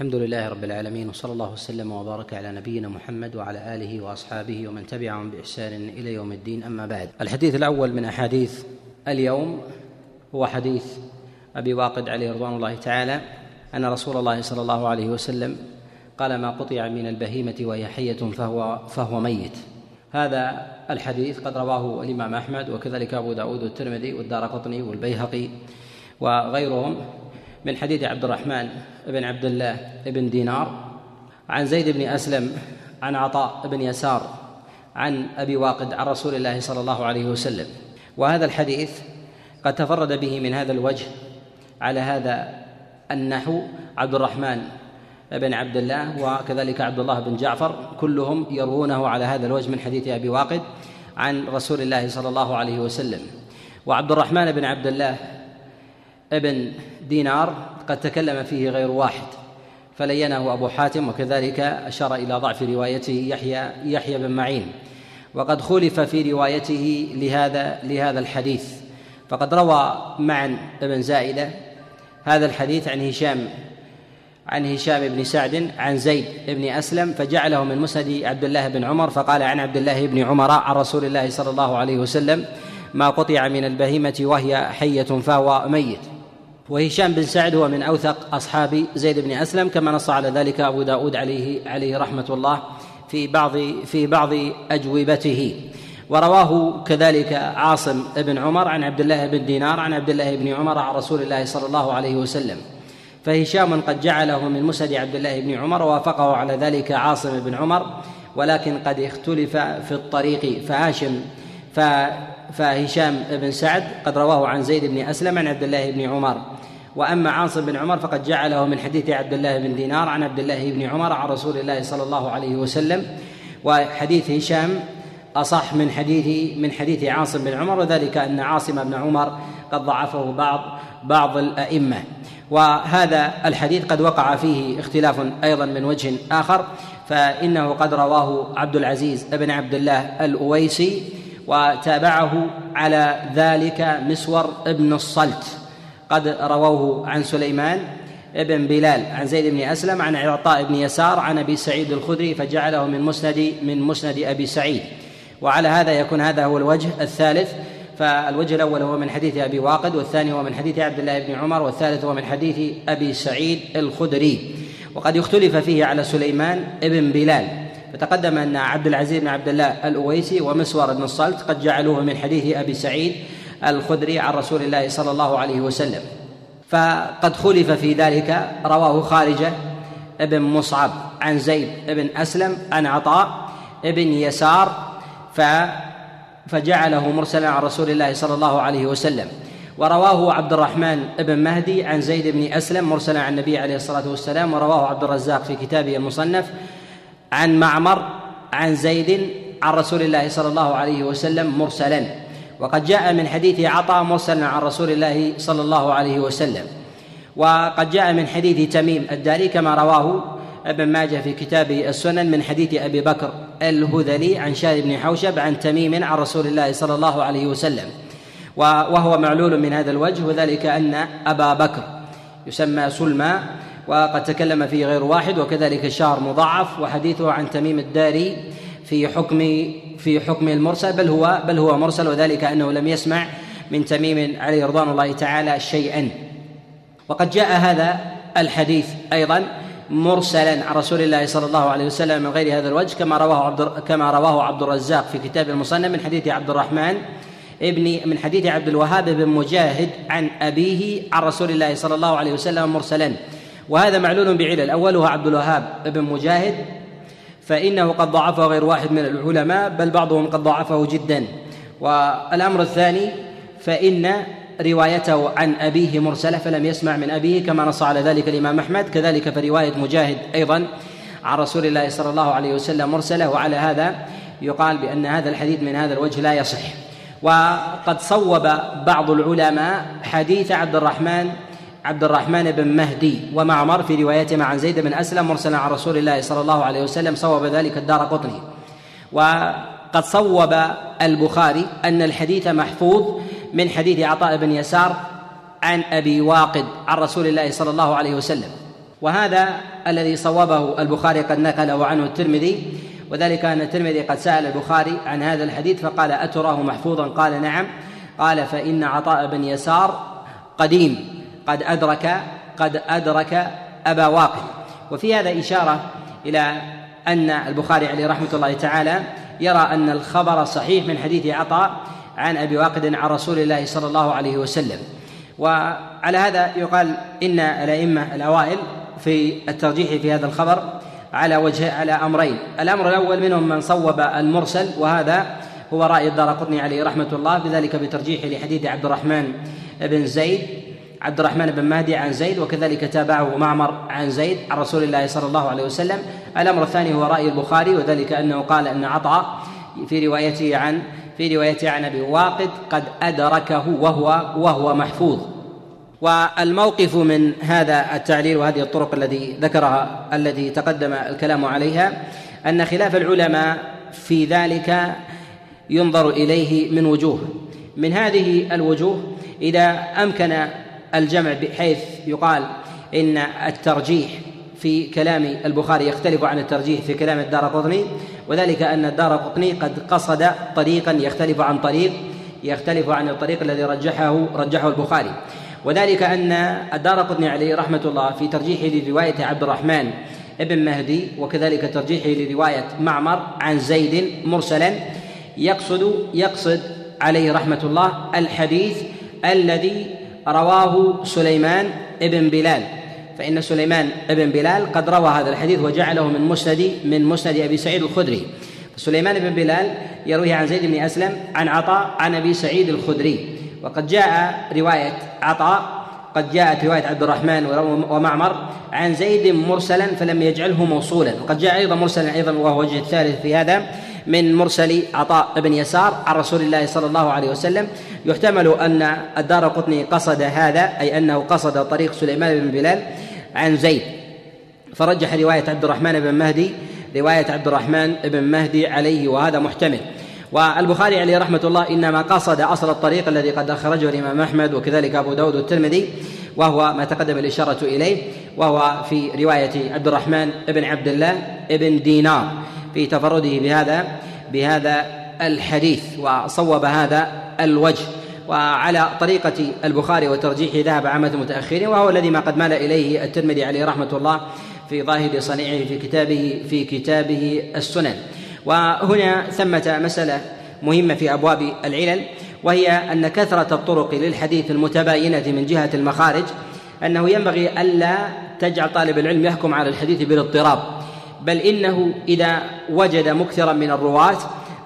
الحمد لله رب العالمين وصلى الله وسلم وبارك على نبينا محمد وعلى آله وأصحابه ومن تبعهم بإحسان إلى يوم الدين أما بعد. الحديث الأول من أحاديث اليوم هو حديث أبي واقد عليه رضوان الله تعالى أن رسول الله صلى الله عليه وسلم قال ما قطع من البهيمة وهي حية فهو فهو ميت. هذا الحديث قد رواه الإمام أحمد وكذلك أبو داود والترمذي والدار قطني والبيهقي وغيرهم. من حديث عبد الرحمن بن عبد الله بن دينار عن زيد بن أسلم عن عطاء بن يسار عن أبي واقد عن رسول الله صلى الله عليه وسلم. وهذا الحديث قد تفرد به من هذا الوجه على هذا النحو عبد الرحمن بن عبد الله وكذلك عبد الله بن جعفر كلهم يروونه على هذا الوجه من حديث أبي واقد عن رسول الله صلى الله عليه وسلم. وعبد الرحمن بن عبد الله ابن دينار قد تكلم فيه غير واحد فلينه أبو حاتم وكذلك أشار إلى ضعف روايته يحيى يحيى بن معين. وقد خلف في روايته لهذا لهذا الحديث. فقد روى معا بن زائدة هذا الحديث عن هشام عن هشام بن سعد عن زيد بن أسلم فجعله من مسند عبد الله بن عمر فقال عن عبد الله بن عمر عن رسول الله صلى الله عليه وسلم ما قطع من البهيمة وهي حية فهو ميت. وهشام بن سعد هو من أوثق أصحاب زيد بن أسلم كما نص على ذلك أبو داود عليه عليه رحمة الله في بعض في بعض أجوبته. ورواه كذلك عاصم بن عمر عن عبد الله بن دينار عن عبد الله بن عمر عن رسول الله صلى الله عليه وسلم. فهشام قد جعله من مسند عبد الله بن عمر ووافقه على ذلك عاصم بن عمر ولكن قد اختلف في الطريق. فهاشم فهشام بن سعد قد رواه عن زيد بن أسلم عن عبد الله بن عمر. وأما عاصم بن عمر فقد جعله من حديث عبد الله بن دينار عن عبد الله بن عمر عن رسول الله صلى الله عليه وسلم. وحديث هشام أصح من حديث من حديث عاصم بن عمر وذلك أن عاصم بن عمر قد ضعفه بعض بعض الأئمة. وهذا الحديث قد وقع فيه اختلاف أيضا من وجه آخر فإنه قد رواه عبد العزيز بن عبد الله الأويسي وتابعه على ذلك مسور ابن الصلت. قد رووه عن سليمان ابن بلال عن زيد بن أسلم عن عطاء بن يسار عن أبي سعيد الخدري فجعله من مسند من مسند أبي سعيد. وعلى هذا يكون هذا هو الوجه الثالث فالوجه الأول هو من حديث أبي واقد والثاني هو من حديث عبد الله بن عمر والثالث هو من حديث أبي سعيد الخدري. وقد اختلف فيه على سليمان ابن بلال. فتقدم أن عبد العزيز بن عبد الله الأويسي ومسور بن الصلت قد جعلوه من حديث أبي سعيد الخدري عن رسول الله صلى الله عليه وسلم. فقد خلف في ذلك رواه خارجة ابن مصعب عن زيد بن أسلم عن عطاء ابن يسار ف فجعله مرسلا عن رسول الله صلى الله عليه وسلم. ورواه عبد الرحمن بن مهدي عن زيد بن أسلم مرسلا عن النبي عليه الصلاة والسلام ورواه عبد الرزاق في كتابه المصنف. عن معمر عن زيد عن رسول الله صلى الله عليه وسلم مرسلا. وقد جاء من حديث عطاء مرسلا عن رسول الله صلى الله عليه وسلم. وقد جاء من حديث تميم الداري كما رواه ابن ماجه في كتابه السنن من حديث أبي بكر الهذلي عن شاد بن حوشب عن تميم عن رسول الله صلى الله عليه وسلم. وهو معلول من هذا الوجه وذلك أن أبا بكر يسمى سلمى وقد تكلم فيه غير واحد وكذلك الشهر مضاعف وحديثه عن تميم الداري في حكم في حكم المرسل بل هو بل هو مرسل وذلك أنه لم يسمع من تميم عليه رضوان الله تعالى شيئا. وقد جاء هذا الحديث أيضا مرسلا عن رسول الله صلى الله عليه وسلم من غير هذا الوجه كما رواه عبد كما رواه عبد الرزاق في كتاب المصنف من حديث عبد الرحمن ابن من حديث عبد الوهاب بن مجاهد عن أبيه عن رسول الله صلى الله عليه وسلم مرسلا. وهذا معلول بعلل. أولها عبد الوهاب بن مجاهد فإنه قد ضعفه غير واحد من العلماء بل بعضهم قد ضعفه جدا. والأمر الثاني فإن روايته عن أبيه مرسلة فلم يسمع من أبيه كما نص على ذلك الإمام أحمد. كذلك فرواية مجاهد أيضا عن رسول الله صلى الله عليه وسلم مرسلة. وعلى هذا يقال بأن هذا الحديث من هذا الوجه لا يصح. وقد صوب بعض العلماء حديث عبد الرحمن عبد الرحمن بن مهدي ومعمر في روايتهما عن زيد بن أسلم مرسلا عن رسول الله صلى الله عليه وسلم صوب ذلك الدار قطني. وقد صوب البخاري أن الحديث محفوظ من حديث عطاء بن يسار عن أبي واقد عن رسول الله صلى الله عليه وسلم. وهذا الذي صوبه البخاري قد نقله عنه الترمذي وذلك أن الترمذي قد سأل البخاري عن هذا الحديث فقال أتراه محفوظا؟ قال نعم. قال فإن عطاء بن يسار قديم. قد أدرك قد أدرك أبا واقد. وفي هذا إشارة إلى أن البخاري عليه رحمة الله تعالى يرى أن الخبر صحيح من حديث عطاء عن أبي واقد عن رسول الله صلى الله عليه وسلم. وعلى هذا يقال إن الأئمة الأوائل في الترجيح في هذا الخبر على وجه على أمرين. الأمر الأول منهم من صوب المرسل وهذا هو رأي الدار قطني عليه رحمة الله بذلك بترجيحه لحديث عبد الرحمن بن زيد. عبد الرحمن بن مهدي عن زيد وكذلك تابعه معمر عن زيد عن رسول الله صلى الله عليه وسلم. الأمر الثاني هو رأي البخاري وذلك أنه قال أن عطاء في روايته عن في روايته عن أبي واقد قد أدركه وهو وهو محفوظ. والموقف من هذا التعليل وهذه الطرق الذي ذكرها الذي تقدم الكلام عليها أن خلاف العلماء في ذلك ينظر إليه من وجوه. من هذه الوجوه إذا أمكن الجمع بحيث يقال إن الترجيح في كلام البخاري يختلف عن الترجيح في كلام الدار قطني وذلك أن الدار قطني قد قصد طريقا يختلف عن طريق يختلف عن الطريق الذي رجحه رجحه البخاري. وذلك أن الدار قطني عليه رحمة الله في ترجيحه لرواية عبد الرحمن ابن مهدي وكذلك ترجيحه لرواية معمر عن زيد مرسلا يقصد يقصد عليه رحمة الله الحديث الذي رواه سليمان ابن بلال. فإن سليمان ابن بلال قد روى هذا الحديث وجعله من مسند من مسند أبي سعيد الخدري. سليمان بن بلال يروي عن زيد بن أسلم عن عطاء عن أبي سعيد الخدري. وقد جاء رواية عطاء قد جاءت رواية عبد الرحمن ومعمر عن زيد مرسلا فلم يجعله موصولا. وقد جاء أيضا مرسلا أيضا وهو وجه الثالث في هذا. من مرسل عطاء بن يسار عن رسول الله صلى الله عليه وسلم يحتمل أن الدار قطني قصد هذا أي أنه قصد طريق سليمان بن بلال عن زيد. فرجح رواية عبد الرحمن بن مهدي رواية عبد الرحمن بن مهدي عليه وهذا محتمل. والبخاري عليه رحمة الله إنما قصد أصل الطريق الذي قد أخرجه الإمام أحمد وكذلك أبو داود والترمذي وهو ما تقدم الإشارة إليه وهو في رواية عبد الرحمن بن عبد الله بن دينار. في تفرده بهذا بهذا الحديث وصوب هذا الوجه. وعلى طريقة البخاري وترجيحه ذهب عامة المتأخرين وهو الذي ما قد مال إليه الترمذي عليه رحمة الله في ظاهر صنيعه في كتابه في كتابه السنن. وهنا ثمة مسألة مهمة في أبواب العلل وهي أن كثرة الطرق للحديث المتباينة من جهة المخارج أنه ينبغي ألا تجعل طالب العلم يحكم على الحديث بالاضطراب. بل إنه إذا وجد مكثرا من الرواة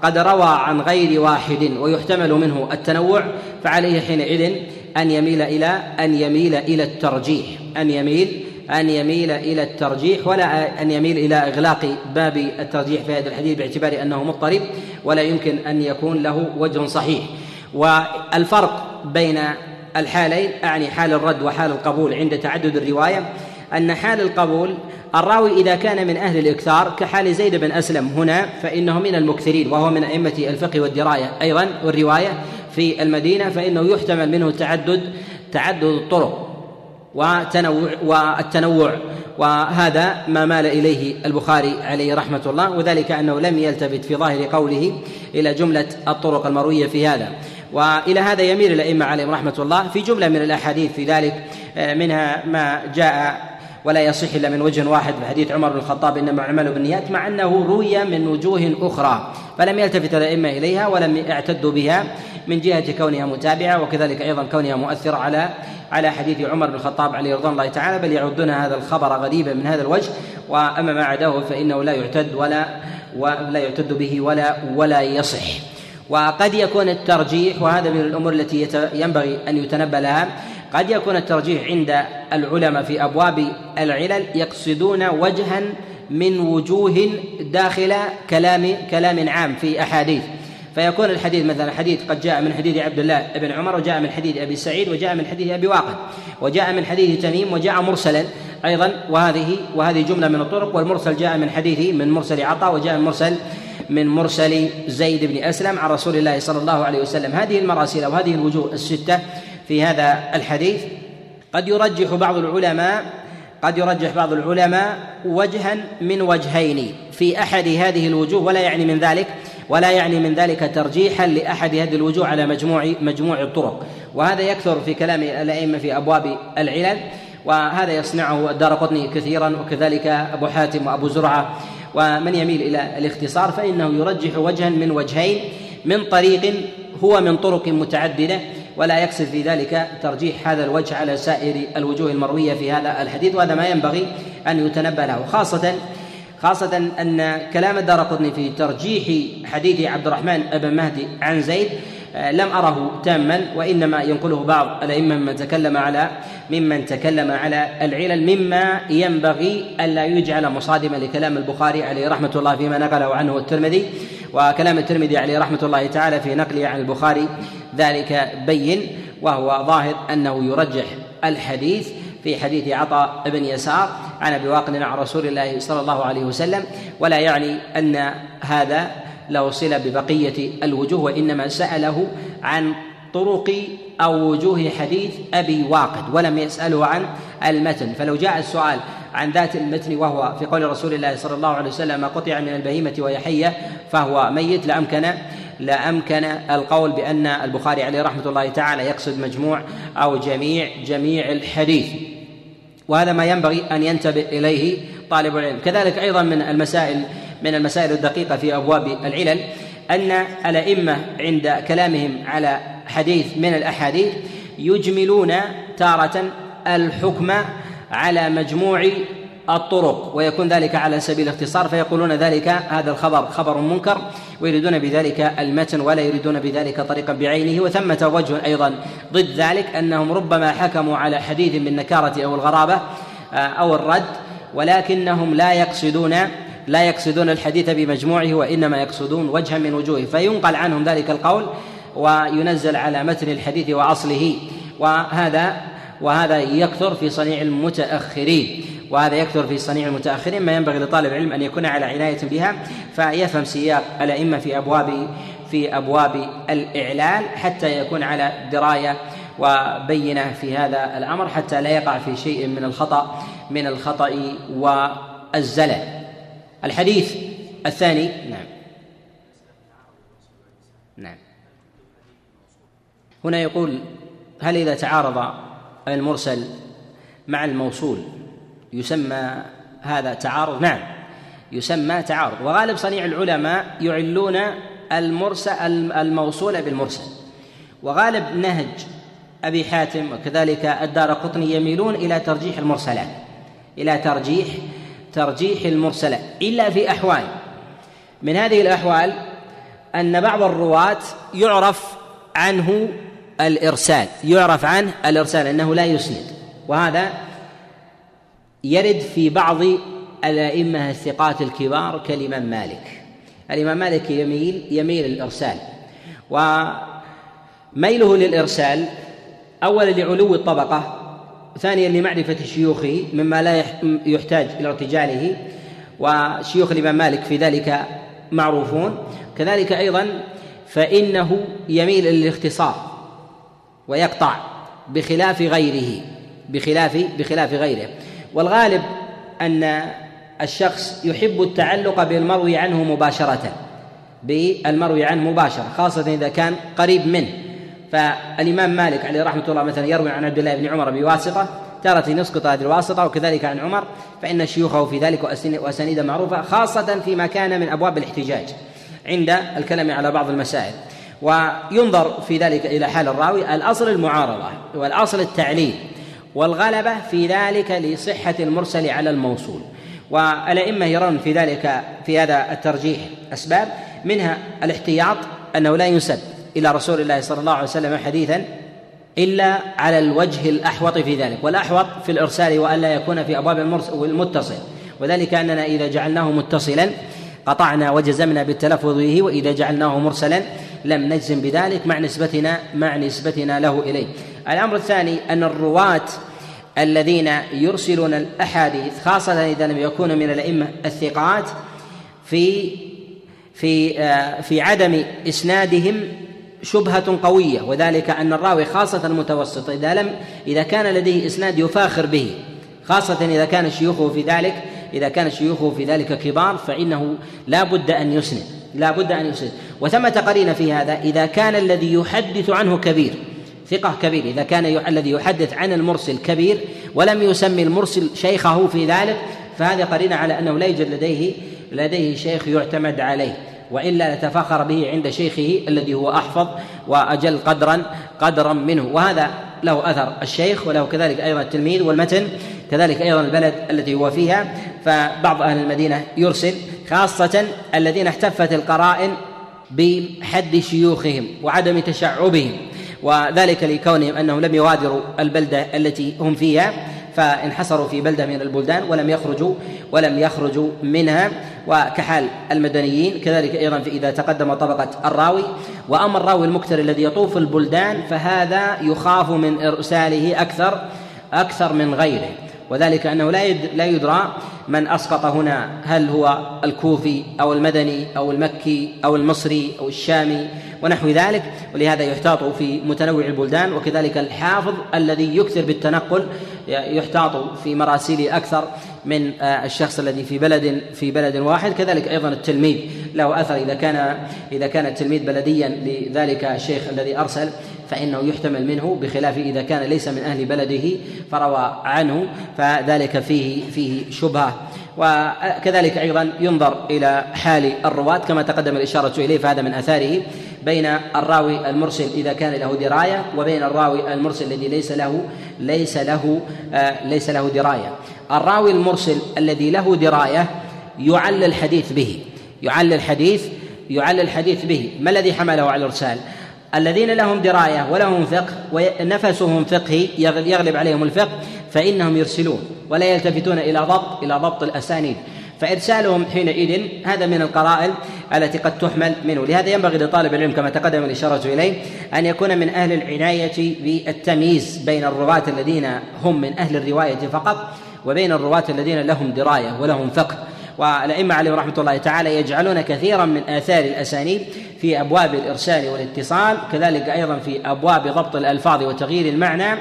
قد روى عن غير واحد ويحتمل منه التنوع فعليه حينئذ أن يميل إلى أن يميل إلى الترجيح أن يميل أن يميل إلى الترجيح ولا أن يميل إلى إغلاق باب الترجيح في هذا الحديث باعتبار أنه مضطرب ولا يمكن أن يكون له وجه صحيح. والفرق بين الحالين أعني حال الرد وحال القبول عند تعدد الرواية أن حال القبول الراوي إذا كان من أهل الإكثار كحال زيد بن أسلم هنا فإنه من المكثرين وهو من أئمة الفقه والدراية أيضا والرواية في المدينة فإنه يحتمل منه تعدد تعدد الطرق وتنوع والتنوع. وهذا ما مال إليه البخاري عليه رحمة الله وذلك أنه لم يلتفت في ظاهر قوله إلى جملة الطرق المروية في هذا. وإلى هذا يميل الأئمة عليهم رحمة الله في جملة من الأحاديث في ذلك منها ما جاء ولا يصح إلا من وجه واحد في حديث عمر بن الخطاب إنما اعمل بالنيات مع أنه روي من وجوه أخرى فلم يلتفت الأئمة إليها ولم يعتدوا بها من جهة كونها متابعة وكذلك أيضا كونها مؤثرة على على حديث عمر بن الخطاب عليه رضوان الله تعالى بل يعدون هذا الخبر غريبا من هذا الوجه وأما ما عداه فإنه لا يعتد ولا ولا يعتد به ولا ولا يصح. وقد يكون الترجيح وهذا من الأمور التي ينبغي أن يتنبه لها قد يكون الترجيح عند العلماء في أبواب العلل يقصدون وجها من وجوه داخل كلام كلام عام في أحاديث. فيكون الحديث مثلا حديث قد جاء من حديث عبد الله بن عمر وجاء من حديث أبي سعيد وجاء من حديث أبي واقد وجاء من حديث تميم وجاء مرسلا أيضا. وهذه وهذه جملة من الطرق والمرسل جاء من حديث من مرسل عطاء وجاء من مرسل من مرسل زيد بن أسلم عن رسول الله صلى الله عليه وسلم. هذه المراسيل أو هذه الوجوه الستة في هذا الحديث. قد يرجح بعض العلماء قد يرجح بعض العلماء وجها من وجهين في أحد هذه الوجوه ولا يعني من ذلك ولا يعني من ذلك ترجيحا لأحد هذه الوجوه على مجموع مجموع الطرق. وهذا يكثر في كلام الأئمة في أبواب العلل وهذا يصنعه الدار قطني كثيرا وكذلك أبو حاتم وأبو زرعة ومن يميل إلى الاختصار فإنه يرجح وجها من وجهين من طريق هو من طرق متعددة. ولا يقصد في ذلك ترجيح هذا الوجه على سائر الوجوه المروية في هذا الحديث وهذا ما ينبغي أن يتنبه له خاصه خاصة أن كلام الدار قطني في ترجيح حديث عبد الرحمن بن مهدي عن زيد آه، لم أره تاما وإنما ينقله بعض الأئمة ممن تكلم على ممن تكلم على العلل مما ينبغي ألا يجعل مصادما لكلام البخاري عليه رحمة الله فيما نقله عنه الترمذي وكلام الترمذي عليه رحمة الله تعالى في نقله عن البخاري ذلك بين وهو ظاهر أنه يرجح الحديث في حديث عطاء بن يسار عن أبي واقد عن رسول الله صلى الله عليه وسلم ولا يعني أن هذا له صله ببقية الوجوه وإنما سأله عن طرق أو وجوه حديث أبي واقد ولم يسأله عن المتن. فلو جاء السؤال عن ذات المتن وهو في قول رسول الله صلى الله عليه وسلم ما قطع من البهيمة وهي حية فهو ميت لامكن لأمكن القول بأن البخاري عليه رحمة الله تعالى يقصد مجموع أو جميع جميع الحديث. وهذا ما ينبغي أن ينتبه إليه طالب العلم. كذلك أيضا من المسائل من المسائل الدقيقة في أبواب العلل أن الأئمة عند كلامهم على حديث من الأحاديث يجملون تارة الحكم على مجموع الطرق ويكون ذلك على سبيل الاختصار فيقولون ذلك هذا الخبر خبر منكر ويريدون بذلك المتن ولا يريدون بذلك طريقا بعينه وثمة وجه أيضا ضد ذلك أنهم ربما حكموا على حديث بالنكارة أو الغرابة آه، أو الرد ولكنهم لا يقصدون لا يقصدون الحديث بمجموعه وإنما يقصدون وجها من وجوهه فينقل عنهم ذلك القول وينزل على متن الحديث وأصله وهذا وهذا يكثر في صنيع المتأخرين. وهذا يكثر في صنيع المتأخرين ما ينبغي لطالب العلم أن يكون على عناية بها فيفهم سياق الأئمة في أبواب في أبواب الإعلال حتى يكون على دراية وبينة في هذا الأمر حتى لا يقع في شيء من الخطأ من الخطأ والزلل. الحديث الثاني نعم. نعم. هنا يقول هل إذا تعارض المرسل مع الموصول. يسمى هذا تعارض. نعم. يسمى تعارض. وغالب صنيع العلماء يعلون المرسل الموصول بالمرسل. وغالب نهج أبي حاتم وكذلك الدار قطني يميلون إلى ترجيح المرسلات. إلى ترجيح ترجيح المرسلات. إلا في أحوال. من هذه الأحوال أن بعض الرواة يعرف عنه الإرسال يعرف عنه الإرسال أنه لا يسند. وهذا يرد في بعض الأئمة الثقات الكبار كالإمام مالك. الإمام مالك يميل يميل الإرسال وميله للإرسال أولا لعلو الطبقة ثانيا لمعرفة شيوخه مما لا يحتاج إلى ارتجاله. وشيوخ الإمام مالك في ذلك معروفون. كذلك أيضا فإنه يميل للاختصار. ويقطع بخلاف غيره بخلاف بخلاف غيره. والغالب أن الشخص يحب التعلق بالمروي عنه مباشرة بالمروي عنه مباشرة خاصة إذا كان قريب منه. فالإمام مالك عليه رحمة الله مثلا يروي عن عبد الله بن عمر بواسطة تارة يسقط هذه الواسطة وكذلك عن عمر فإن شيوخه في ذلك وأسانيد معروفة خاصة فيما كان من أبواب الاحتجاج عند الكلام على بعض المسائل. وينظر في ذلك إلى حال الراوي الأصل المعارضة والأصل التعليل والغلبة في ذلك لصحة المرسل على الموصول والأئمة يرون في ذلك في هذا الترجيح أسباب منها الاحتياط أنه لا ينسب إلى رسول الله صلى الله عليه وسلم حديثا إلا على الوجه الأحوط في ذلك والأحوط في الإرسال وألا يكون في أبواب المتصل وذلك أننا إذا جعلناه متصلا قطعنا وجزمنا بالتلفظ به وإذا جعلناه مرسلا لم نجزم بذلك مع نسبتنا مع نسبتنا له إليه. الأمر الثاني أن الرواة الذين يرسلون الأحاديث خاصة إذا لم يكونوا من الأئمة الثقات في في آه، في عدم إسنادهم شبهة قوية. وذلك أن الراوي خاصة المتوسط إذا لم إذا كان لديه إسناد يفاخر به خاصة إذا كان شيوخه في ذلك إذا كان شيوخه في ذلك كبار فإنه لا بد أن يسند. لا بد أن يسند وثمة قرينة في هذا إذا كان الذي يحدث عنه كبير ثقة كبير إذا كان الذي يحدث عن المرسل كبير ولم يسمي المرسل شيخه في ذلك فهذه قرينة على أنه لا يوجد لديه لديه شيخ يعتمد عليه. وإلا لتفاخر به عند شيخه الذي هو أحفظ وأجل قدرا قدرا منه. وهذا له أثر الشيخ وله كذلك أيضا التلميذ والمتن كذلك أيضا البلد التي هو فيها. فبعض أهل المدينة يرسل خاصة الذين احتفت القرائن بحد شيوخهم وعدم تشعبهم وذلك لكونهم أنهم لم يغادروا البلدة التي هم فيها فانحصروا في بلدة من البلدان ولم يخرجوا ولم يخرجوا منها. وكحال المدنيين كذلك أيضا إذا تقدم طبقة الراوي. وأما الراوي المكثر الذي يطوف البلدان فهذا يخاف من إرساله أكثر أكثر من غيره. وذلك أنه لا لا يدرى من أسقط هنا هل هو الكوفي أو المدني أو المكي أو المصري أو الشامي ونحو ذلك. ولهذا يحتاط في متنوع البلدان وكذلك الحافظ الذي يكثر بالتنقل يحتاط في مراسيله أكثر من آه، الشخص الذي في بلد في بلد واحد. كذلك أيضا التلميذ له أثر إذا كان إذا كان التلميذ بلديا لذلك الشيخ الذي أرسل فإنه يحتمل منه بخلاف إذا كان ليس من أهل بلده فروى عنه فذلك فيه فيه شبهة. وكذلك أيضا ينظر إلى حال الرواة كما تقدم الإشارة إليه فهذا من آثاره. بين الراوي المرسل إذا كان له دراية وبين الراوي المرسل الذي ليس له ليس له آه ليس له دراية. الراوي المرسل الذي له دراية يعلل الحديث به يعلل الحديث يعلل الحديث به. ما الذي حمله على الإرسال؟ الذين لهم دراية ولهم فقه ونفسهم فقهي يغلب عليهم الفقه فإنهم يرسلون ولا يلتفتون إلى ضبط إلى ضبط الأسانيد. فإرسالهم حينئذ هذا من القرائن التي قد تحمل منه. لهذا ينبغي لطالب العلم كما تقدم الإشارة إليه أن يكون من أهل العناية بالتمييز بين الرواة الذين هم من أهل الرواية فقط وبين الرواة الذين لهم دراية ولهم فقه. والأئمة عليهم رحمة الله تعالى يجعلون كثيرا من آثار الأسانيد في أبواب الإرسال والاتصال كذلك أيضا في أبواب ضبط الألفاظ وتغيير المعنى.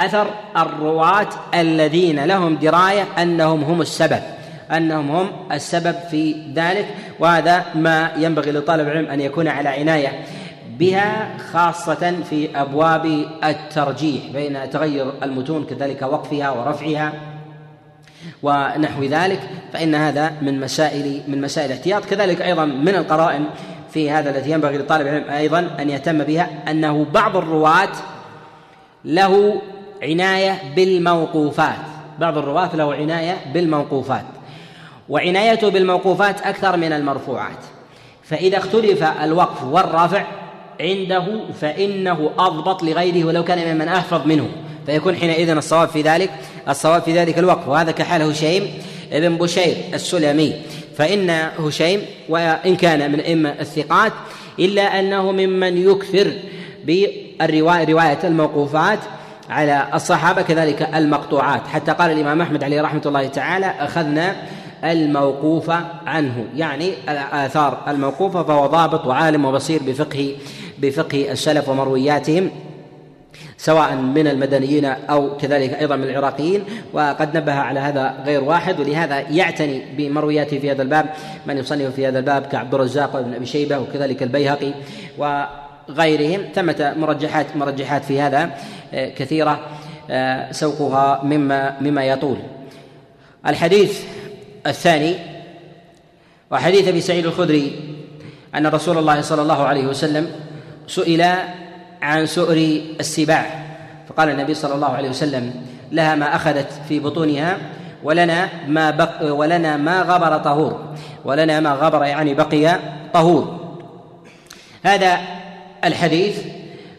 أثر الرواة الذين لهم دراية أنهم هم السبب أنهم هم السبب في ذلك وهذا ما ينبغي لطالب العلم أن يكون على عناية بها خاصة في أبواب الترجيح بين تغير المتون كذلك وقفها ورفعها. ونحو ذلك فإن هذا من مسائل من مسائل الاحتياط. كذلك أيضا من القرائن في هذا التي ينبغي لطالب العلم أيضا أن يهتم بها أنه بعض الرواة له عناية بالموقوفات. بعض الرواة له عناية بالموقوفات. وعنايته بالموقوفات أكثر من المرفوعات. فإذا اختلف الوقف والرفع عنده فإنه أضبط لغيره ولو كان ممن أحفظ منه. فيكون حينئذ الصواب في ذلك الصواب في ذلك الوقف وهذا كحال هشيم بن بشير السلمي. فإن هشيم وإن كان من أئمة الثقات إلا أنه ممن يكثر بالرواية رواية الموقوفات على الصحابة كذلك المقطوعات. حتى قال الإمام أحمد عليه رحمة الله تعالى أخذنا الموقوفة عنه. يعني الآثار الموقوفة فهو ضابط وعالم وبصير بفقه بفقه السلف ومروياتهم. سواء من المدنيين أو كذلك أيضا من العراقيين وقد نبه على هذا غير واحد ولهذا يعتني بمروياته في هذا الباب من يصنف في هذا الباب كعبد الرزاق وابن أبي شيبة وكذلك البيهقي وغيرهم. ثمة مرجحات مرجحات في هذا آه، كثيرة آه، سوقها مما مما يطول. الحديث الثاني وحديث أبي سعيد الخدري أن رسول الله صلى الله عليه وسلم سئل عن سؤر السباع. فقال النبي صلى الله عليه وسلم لها ما أخذت في بطونها ولنا ما بق ولنا ما غبر طهور ولنا ما غبر يعني بقي طهور. هذا الحديث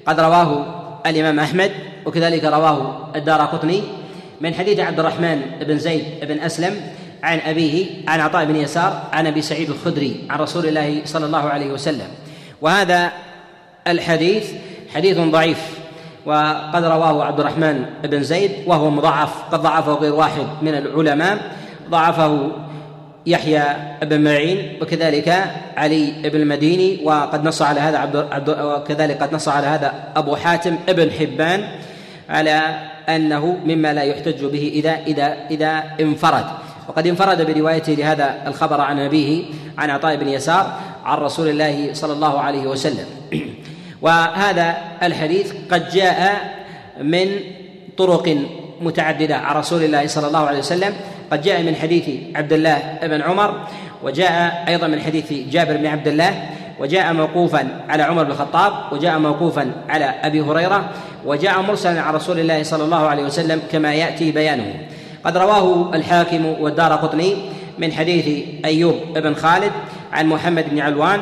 قد رواه الإمام أحمد وكذلك رواه الدار قطني من حديث عبد الرحمن بن زيد بن أسلم عن أبيه عن عطاء بن يسار عن أبي سعيد الخدري عن رسول الله صلى الله عليه وسلم. وهذا الحديث حديث ضعيف وقد رواه عبد الرحمن بن زيد وهو مضعف قد ضعفه غير واحد من العلماء ضعفه يحيى بن معين وكذلك علي بن المديني وقد نص على هذا عبد, عبد وكذلك قد نص على هذا أبو حاتم ابن حبان على أنه مما لا يحتج به إذا إذا إذا انفرد. وقد انفرد بروايته لهذا الخبر عن أبيه عن عطاء بن يسار عن رسول الله صلى الله عليه وسلم. وهذا الحديث قد جاء من طرق متعددة. عن رسول الله صلى الله عليه وسلم قد جاء من حديث عبد الله بن عمر وجاء أيضا من حديث جابر بن عبد الله وجاء موقوفا على عمر بن الخطاب وجاء موقوفا على أبي هريرة وجاء مرسلا عن رسول الله صلى الله عليه وسلم كما يأتي بيانه. قد رواه الحاكم والدار قطني من حديث أيوب بن خالد عن محمد بن علوان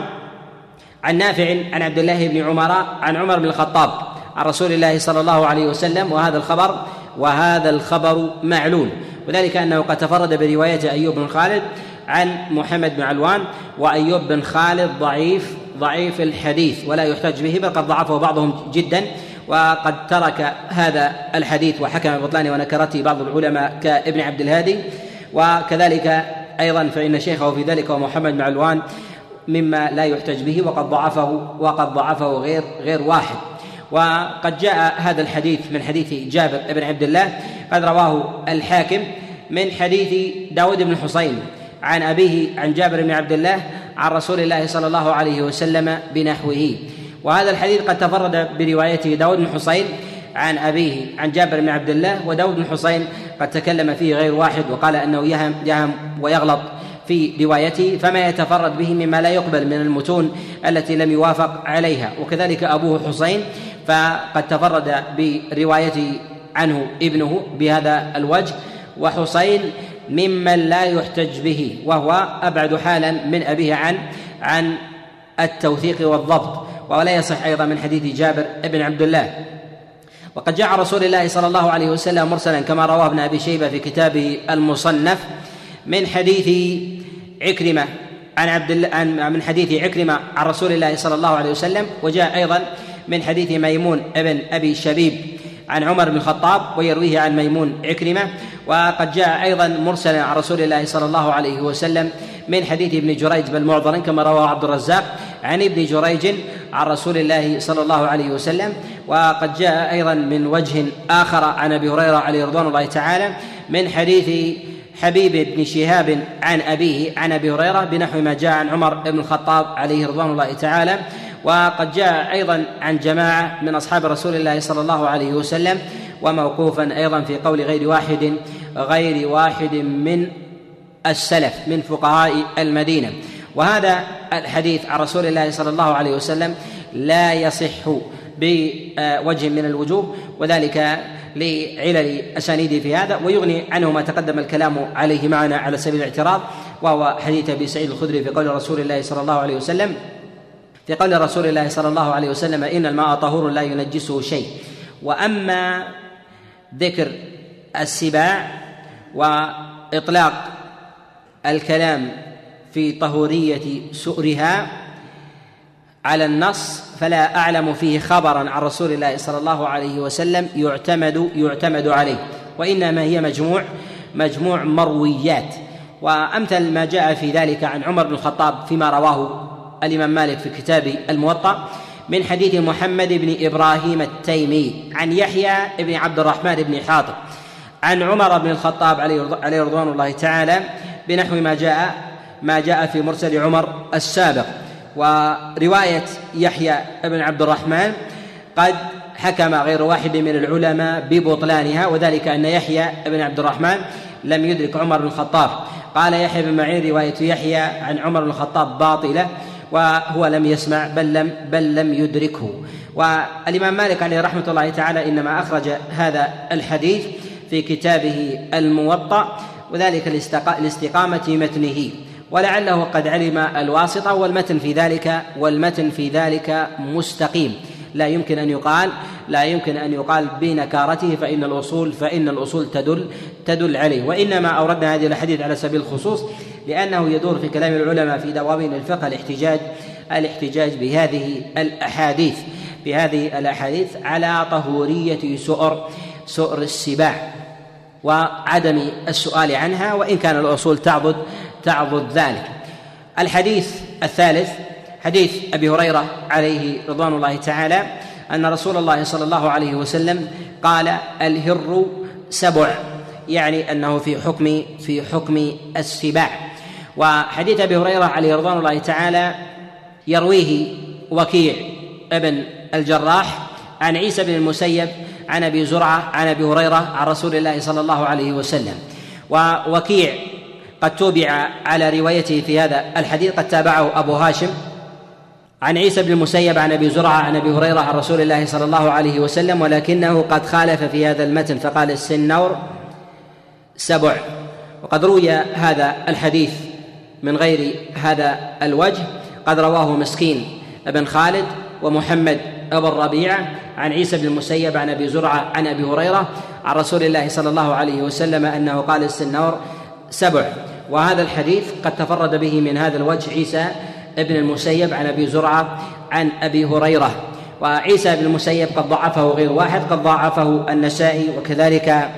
عن نافع عن عبد الله بن عمر عن عمر بن الخطاب عن رسول الله صلى الله عليه وسلم وهذا الخبر وهذا الخبر معلول وذلك أنه قد تفرد برواية أيوب بن خالد عن محمد بن علوان وأيوب بن خالد ضعيف ضعيف الحديث ولا يحتج به بل قد ضعفه بعضهم جدا. وقد ترك هذا الحديث وحكم ببطلانه ونكرته بعض العلماء كابن عبد الهادي. وكذلك أيضا فإن شيخه في ذلك ومحمد بن علوان مما لا يحتج به وقد ضعفه وقد ضعفه غير غير واحد. وقد جاء هذا الحديث من حديث جابر بن عبد الله قد رواه الحاكم من حديث داود بن حسين عن أبيه عن جابر بن عبد الله عن رسول الله صلى الله عليه وسلم بنحوه. وهذا الحديث قد تفرد بروايته داود بن حسين عن أبيه عن جابر بن عبد الله وداود بن حسين قد تكلم فيه غير واحد وقال أنه يهم, يهم ويغلط. في روايته فما يتفرد به مما لا يقبل من المتون التي لم يوافق عليها. وكذلك أبوه حسين فقد تفرد بروايته عنه ابنه بهذا الوجه. وحسين ممن لا يحتج به وهو أبعد حالا من أبيه عن عن التوثيق والضبط. ولا يصح أيضا من حديث جابر بن عبد الله. وقد جاء رسول الله صلى الله عليه وسلم مرسلا كما رواه ابن أبي شيبة في كتابه المصنف من حديث عكرمة. عن عبد الله عن من حديث عكرمة عن رسول الله صلى الله عليه وسلم وجاء أيضا من حديث ميمون ابن أبي شبيب عن عمر بن الخطاب ويرويه عن ميمون عكرمة. وقد جاء أيضا مرسلا عن رسول الله صلى الله عليه وسلم من حديث ابن جريج بل معضر كما رواه عبد الرزاق عن ابن جريج عن رسول الله صلى الله عليه وسلم. وقد جاء أيضا من وجه آخر عن أبي هريرة عليه رضوان الله تعالى من حديث حبيب بن شهاب عن أبيه عن أبي هريرة بنحو ما جاء عن عمر بن الخطاب عليه رضوان الله تعالى. وقد جاء أيضا عن جماعة من أصحاب رسول الله صلى الله عليه وسلم وموقوفا أيضا في قول غير واحد غير واحد من السلف من فقهاء المدينة. وهذا الحديث عن رسول الله صلى الله عليه وسلم لا يصح بوجه من الوجوه وذلك لعلل اسانيده في هذا ويغني عنه ما تقدم الكلام عليه معنا على سبيل الاعتراض وهو حديث أبي سعيد الخدري في قول رسول الله صلى الله عليه وسلم في قول رسول الله صلى الله عليه وسلم إن الماء طهور لا ينجسه شيء. وأما ذكر السباع وإطلاق الكلام في طهورية سؤرها على النص فلا أعلم فيه خبرا عن رسول الله صلى الله عليه وسلم يعتمد يعتمد عليه. وإنما هي مجموع مجموع مرويات. وأمثل ما جاء في ذلك عن عمر بن الخطاب فيما رواه الإمام مالك في كتاب الموطأ من حديث محمد بن إبراهيم التيمي عن يحيى بن عبد الرحمن بن حاطب عن عمر بن الخطاب عليه رضوان الله تعالى بنحو ما جاء ما جاء في مرسل عمر السابق. ورواية يحيى بن عبد الرحمن قد حكم غير واحد من العلماء ببطلانها وذلك أن يحيى بن عبد الرحمن لم يدرك عمر بن الخطاب. قال يحيى بن معين رواية يحيى عن عمر بن الخطاب باطلة وهو لم يسمع بل لم بل لم يدركه. والإمام مالك عليه رحمة الله تعالى إنما أخرج هذا الحديث في كتابه الموطأ وذلك لاستقامة متنه. ولعله قد علم الواسطة والمتن في ذلك والمتن في ذلك مستقيم. لا يمكن أن يقال لا يمكن أن يقال بنكارته فإن الأصول فإن الأصول تدل تدل عليه. وإنما أوردنا هذه الحديث على سبيل الخصوص لأنه يدور في كلام العلماء في دواوين الفقه الاحتجاج الاحتجاج بهذه الأحاديث بهذه الأحاديث على طهورية سؤر سؤر السباع وعدم السؤال عنها وإن كان الأصول تعضد تعضد ذلك. الحديث الثالث حديث أبي هريرة عليه رضوان الله تعالى أن رسول الله صلى الله عليه وسلم قال الهر سبع. يعني أنه في حكم في حكم السباع. وحديث أبي هريرة عليه رضوان الله تعالى يرويه وكيع ابن الجراح عن عيسى بن المسيب عن أبي زرعة عن أبي هريرة عن رسول الله صلى الله عليه وسلم. ووكيع قد توبع على روايته في هذا الحديث قد تابعه أبو هاشم. عن عيسى بن المسيب عن أبي زرعة عن أبي هريرة عن رسول الله صلى الله عليه وسلم ولكنه قد خالف في هذا المتن فقال السنور سبع. وقد روي هذا الحديث من غير هذا الوجه. قد رواه مسكين بن خالد ومحمد أبو الربيعة عن عيسى بن المسيب عن أبي زرعة عن أبي هريرة عن رسول الله صلى الله عليه وسلم أنه قال السنور سبع. وهذا الحديث قد تفرد به من هذا الوجه عيسى ابن المسيب عن أبي زرعة عن أبي هريرة. وعيسى بن المسيب قد ضعفه غير واحد قد ضعفه النسائي وكذلك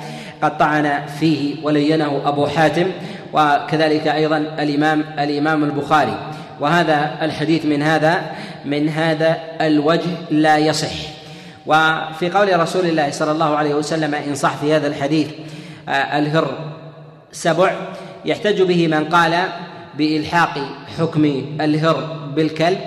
قد طعن فيه ولينه أبو حاتم وكذلك أيضا الإمام الإمام البخاري. وهذا الحديث من هذا من هذا الوجه لا يصح. وفي قول رسول الله صلى الله عليه وسلم إن صح في هذا الحديث آه، الهر سبع يحتج به من قال بإلحاق حكم الهر بالكلب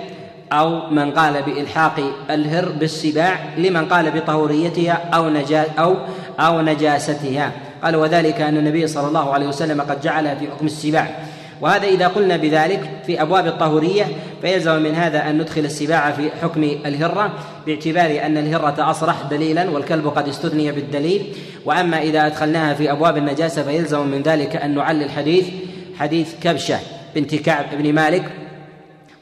أو من قال بإلحاق الهر بالسباع لمن قال بطهوريتها أو نجا أو أو نجاستها. قال وذلك أن النبي صلى الله عليه وسلم قد جعلها في حكم السباع وهذا إذا قلنا بذلك في أبواب الطهورية فيلزم من هذا أن ندخل السباع في حكم الهرة باعتبار أن الهرة أصرح دليلا والكلب قد استثني بالدليل. وأما إذا أدخلناها في أبواب النجاسة فيلزم من ذلك أن نعلل حديث حديث كبشة بنت كعب بن مالك.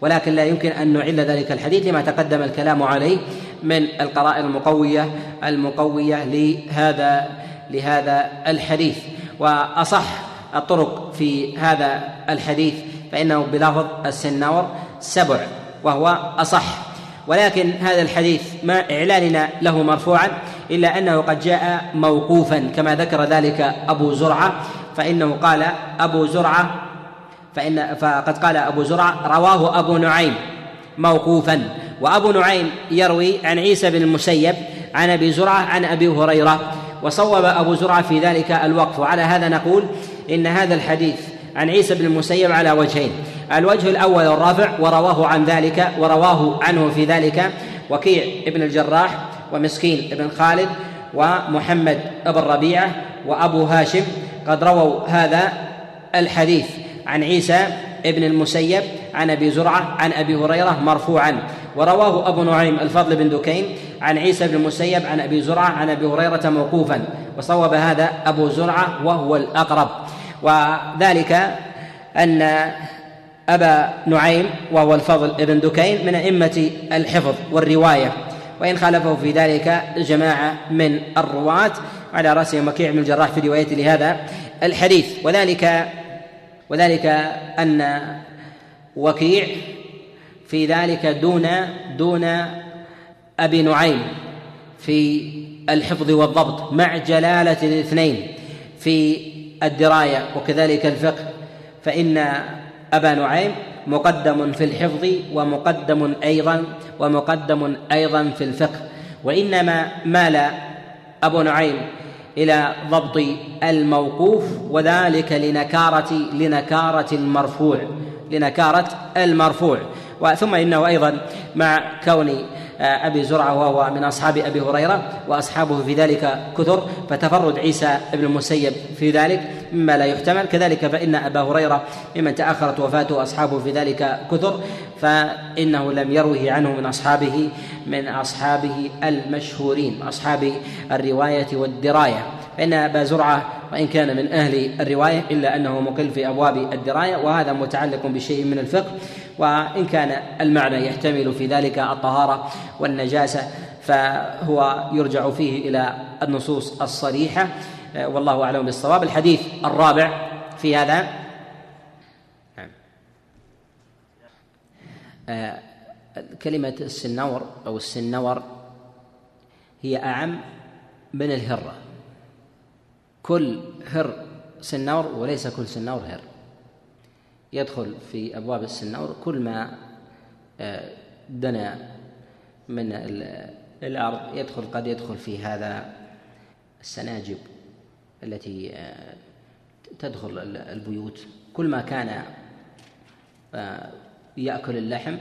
ولكن لا يمكن أن نعل ذلك الحديث لما تقدم الكلام عليه من القرائن المقوية المقوية لهذا لهذا الحديث. وأصح الطرق في هذا الحديث فإنه بلفظ السنور سبع وهو أصح. ولكن هذا الحديث ما إعلاننا له مرفوعا إلا أنه قد جاء موقوفا كما ذكر ذلك أبو زرعة فإنه قال أبو زرعة فإن فقد قال أبو زرعة رواه أبو نعيم موقوفا. وأبو نعيم يروي عن عيسى بن المسيب عن أبي زرعة عن أبي هريرة. وصوب أبو زرعة في ذلك الوقف. وعلى هذا نقول إن هذا الحديث عن عيسى بن المسيب على وجهين. الوجه الأول الرافع ورواه عن ذلك ورواه عنه في ذلك وكيع ابن الجراح ومسكين ابن خالد ومحمد ابن ربيعة وأبو هاشم. قد رووا هذا الحديث عن عيسى ابن المسيب عن أبي زرعة عن أبي هريرة مرفوعا. ورواه أبو نعيم الفضل بن دكين عن عيسى بن المسيب عن أبي زرعة عن أبي هريرة موقوفا. وصوب هذا أبو زرعة وهو الأقرب. وذلك أن أبا نعيم وهو الفضل بن دكين من أئمة الحفظ والرواية. وإن خالفه في ذلك جماعة من الرواة على راسهم مكيع بن الجراح في روايته لهذا الحديث. وذلك وذلك أن وكيع في ذلك دون دون أبي نعيم في الحفظ والضبط مع جلالة الاثنين في الدراية وكذلك الفقه فإن أبا نعيم مقدم في الحفظ ومقدم أيضا ومقدم أيضا في الفقه وإنما مال أبو نعيم إلى ضبط الموقوف وذلك لنكارة لنكارة المرفوع لنكارة المرفوع ثم إنه أيضا مع كون آه، أبي زرعة وهو من أصحاب أبي هريرة وأصحابه في ذلك كثر فتفرد عيسى بن المسيب في ذلك مما لا يحتمل. كذلك فإن أبا هريرة ممن تأخرت وفاته واصحابه في ذلك كثر فإنه لم يروه عنه من أصحابه من أصحابه المشهورين أصحاب الرواية والدراية. فإن أبا زرعة وإن كان من أهل الرواية إلا أنه مقل في أبواب الدراية وهذا متعلق بشيء من الفقه. وإن كان المعنى يحتمل في ذلك الطهارة والنجاسة فهو يرجع فيه إلى النصوص الصريحة. والله أعلم بالصواب. الحديث الرابع في هذا. نعم. كلمة السنور أو السنور هي أعم من الهرة. كل هر سنور وليس كل سنور هر. يدخل في أبواب السنور كل ما آه، دنا من الأرض يدخل قد يدخل في هذا السناجب التي آه، تدخل البيوت. كل ما كان آه، يأكل اللحم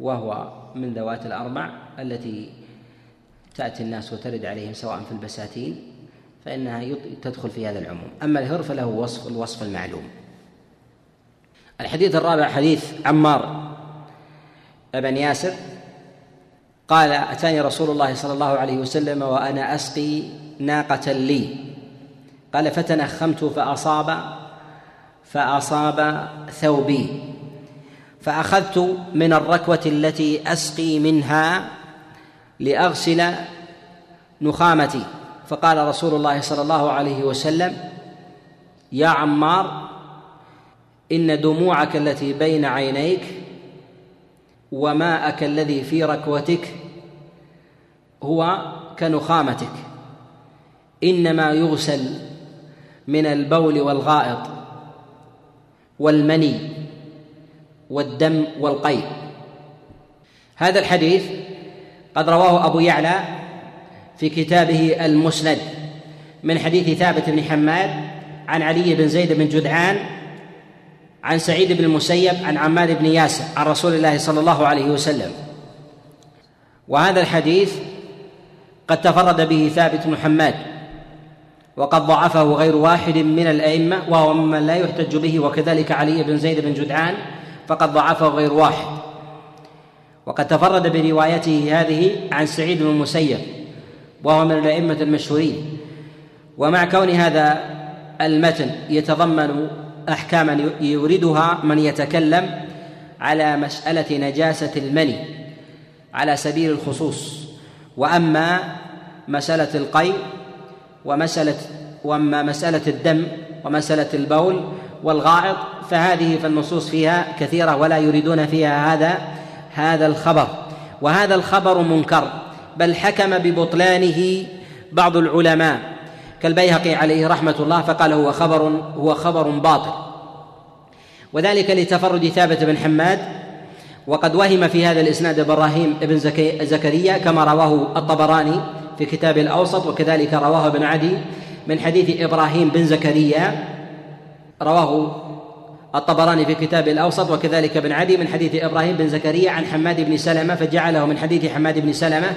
وهو من ذوات الأربع التي تأتي الناس وترد عليهم سواء في البساتين فإنها تدخل في هذا العموم. أما الهر فله وصف الوصف المعلوم. الحديث الرابع حديث عمار بن ياسر قال أتاني رسول الله صلى الله عليه وسلم وأنا أسقي ناقة لي. قال فتنخمت فأصاب فأصاب ثوبي. فأخذت من الركوة التي أسقي منها لأغسل نخامتي. فقال رسول الله صلى الله عليه وسلم يا عمار إن دموعك التي بين عينيك وماءك الذي في ركوتك هو كنخامتك. إنما يغسل من البول والغائط والمني والدم والقيء هذا الحديث قد رواه أبو يعلى في كتابه المسند من حديث ثابت بن حماد عن علي بن زيد بن جدعان عن سعيد بن المسيب عن عماد بن ياسر عن رسول الله صلى الله عليه وسلم. وهذا الحديث قد تفرد به ثابت بن حماد وقد ضعفه غير واحد من الأئمة وهو ممن لا يحتج به وكذلك علي بن زيد بن جدعان فقد ضعفه غير واحد. وقد تفرد بروايته هذه عن سعيد بن المسيب وهو من الأئمة المشهورين. ومع كون هذا المتن يتضمن أحكاما يوردها من يتكلم على مسألة نجاسة المني على سبيل الخصوص. وأما مسألة القي ومساله وأما مسألة الدم ومسألة البول والغائط فهذه فالنصوص فيها كثيرة ولا يريدون فيها هذا هذا الخبر. وهذا الخبر منكر بل حكم ببطلانه بعض العلماء. كالبيهقي عليه رحمة الله فقال هو خبر هو خبر باطل. وذلك لتفرد ثابت بن حماد وقد وهم في هذا الإسناد إبراهيم بن زكريا كما رواه الطبراني في كتاب الأوسط وكذلك رواه ابن عدي من حديث إبراهيم بن زكريا رواه الطبراني في كتاب الأوسط وكذلك ابن عدي من حديث إبراهيم بن زكريا عن حماد بن سلمة فجعله من حديث حماد بن سلمة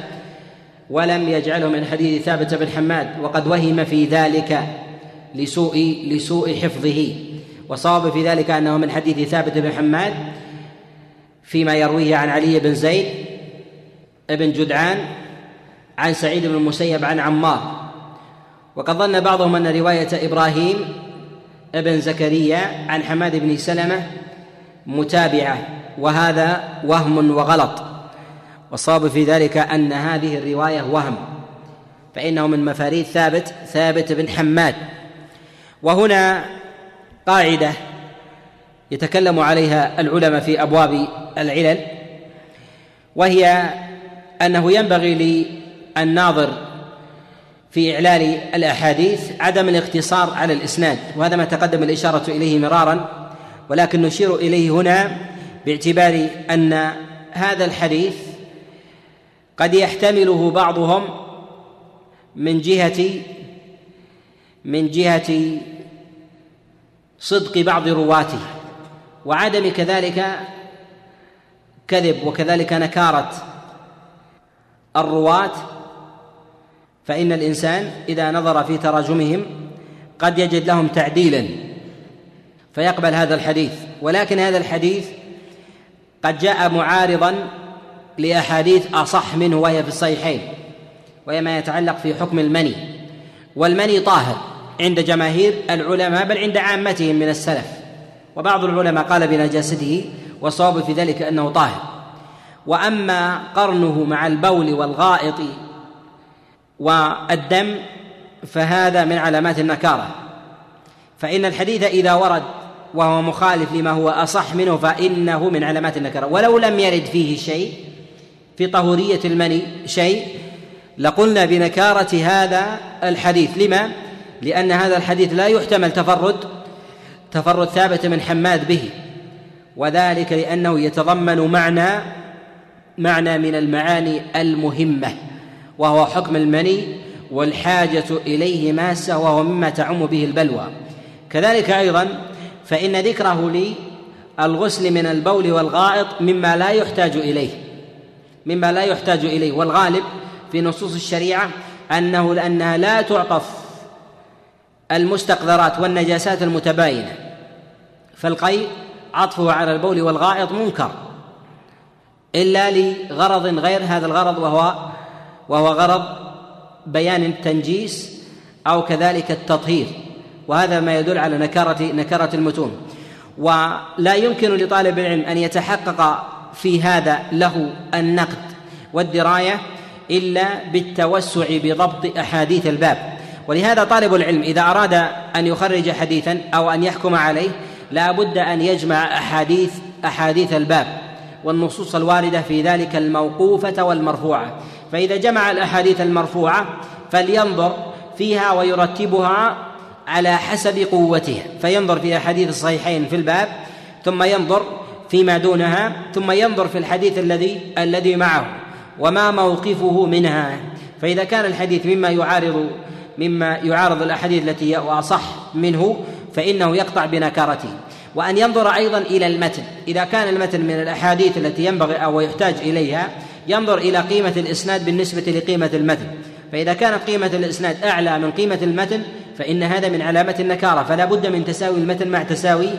ولم يجعله من حديث ثابت بن حماد وقد وهم في ذلك لسوء لسوء حفظه. وصواب في ذلك أنه من حديث ثابت بن حماد فيما يرويه عن علي بن زيد بن جدعان عن سعيد بن المسيب عن عمار. وقد ظن بعضهم أن رواية إبراهيم بن زكريا عن حماد بن سلمة متابعة وهذا وهم وغلط. والصواب في ذلك أن هذه الرواية وهم فإنه من مفاريد ثابت ثابت بن حماد. وهنا قاعدة يتكلم عليها العلماء في أبواب العلل وهي أنه ينبغي للناظر في إعلال الأحاديث عدم الاقتصار على الإسناد وهذا ما تقدم الإشارة إليه مرارا ولكن نشير إليه هنا باعتبار أن هذا الحديث قد يحتمله بعضهم من جهة من جهة صدق بعض رواته وعدم كذلك كذب وكذلك نكارة الرواة فإن الإنسان إذا نظر في تراجمهم قد يجد لهم تعديلا فيقبل هذا الحديث ولكن هذا الحديث قد جاء معارضا لأحاديث أصح منه وهي في الصحيحين وهي ما يتعلق في حكم المني. والمني طاهر عند جماهير العلماء بل عند عامتهم من السلف. وبعض العلماء قال بنجاسته والصواب في ذلك أنه طاهر. وأما قرنه مع البول والغائط والدم فهذا من علامات النكارة. فإن الحديث إذا ورد وهو مخالف لما هو أصح منه فإنه من علامات النكارة. ولو لم يرد فيه شيء في طهورية المني شيء لقلنا بنكارة هذا الحديث. لما؟ لأن هذا الحديث لا يحتمل تفرد تفرد ثابت من حماد به وذلك لأنه يتضمن معنى معنى من المعاني المهمة وهو حكم المني والحاجة إليه ماسة وهو مما تعم به البلوى. كذلك أيضا فإن ذكره للغسل من البول والغائط مما لا يحتاج إليه. مما لا يحتاج إليه. والغالب في نصوص الشريعة أنه لأنها لا تعطف المستقذرات والنجاسات المتباينة. فالقيء عطفه على البول والغائط منكر إلا لغرض غير هذا الغرض وهو وهو غرض بيان التنجيس أو كذلك التطهير. وهذا ما يدل على نكارة نكارة المتون. ولا يمكن لطالب العلم أن يتحقق في هذا له النقد والدراية إلا بالتوسع بضبط أحاديث الباب. ولهذا طالب العلم إذا أراد أن يخرج حديثا أو أن يحكم عليه لا بد أن يجمع أحاديث أحاديث الباب والنصوص الواردة في ذلك الموقوفة والمرفوعة. فإذا جمع الأحاديث المرفوعة فلينظر فيها ويرتبها على حسب قوتها. فينظر في أحاديث الصحيحين في الباب ثم ينظر فيما دونها ثم ينظر في الحديث الذي الذي معه وما موقفه منها. فإذا كان الحديث مما يعارض مما يعارض الأحاديث التي هي أصح منه فإنه يقطع بنكارته. وأن ينظر أيضا إلى المتن. إذا كان المتن من الأحاديث التي ينبغي أو يحتاج إليها ينظر إلى قيمة الإسناد بالنسبة لقيمة المتن. فإذا كانت قيمة الإسناد أعلى من قيمة المتن فإن هذا من علامة النكارة. فلا بد من تساوي المتن مع تساوي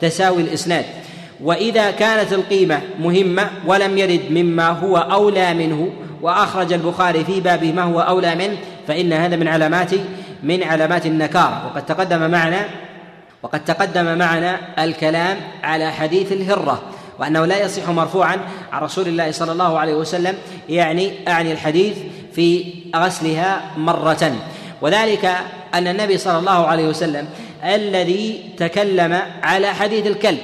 تساوي الإسناد. وإذا كانت القيمة مهمة ولم يرد مما هو أولى منه وأخرج البخاري في بابه ما هو أولى منه فإن هذا من علامات من علامات النكارة وقد تقدم معنا وقد تقدم معنا الكلام على حديث الهرة وأنه لا يصح مرفوعا عن رسول الله صلى الله عليه وسلم يعني أعني الحديث في غسلها مرة. وذلك أن النبي صلى الله عليه وسلم الذي تكلم على حديث الكلب.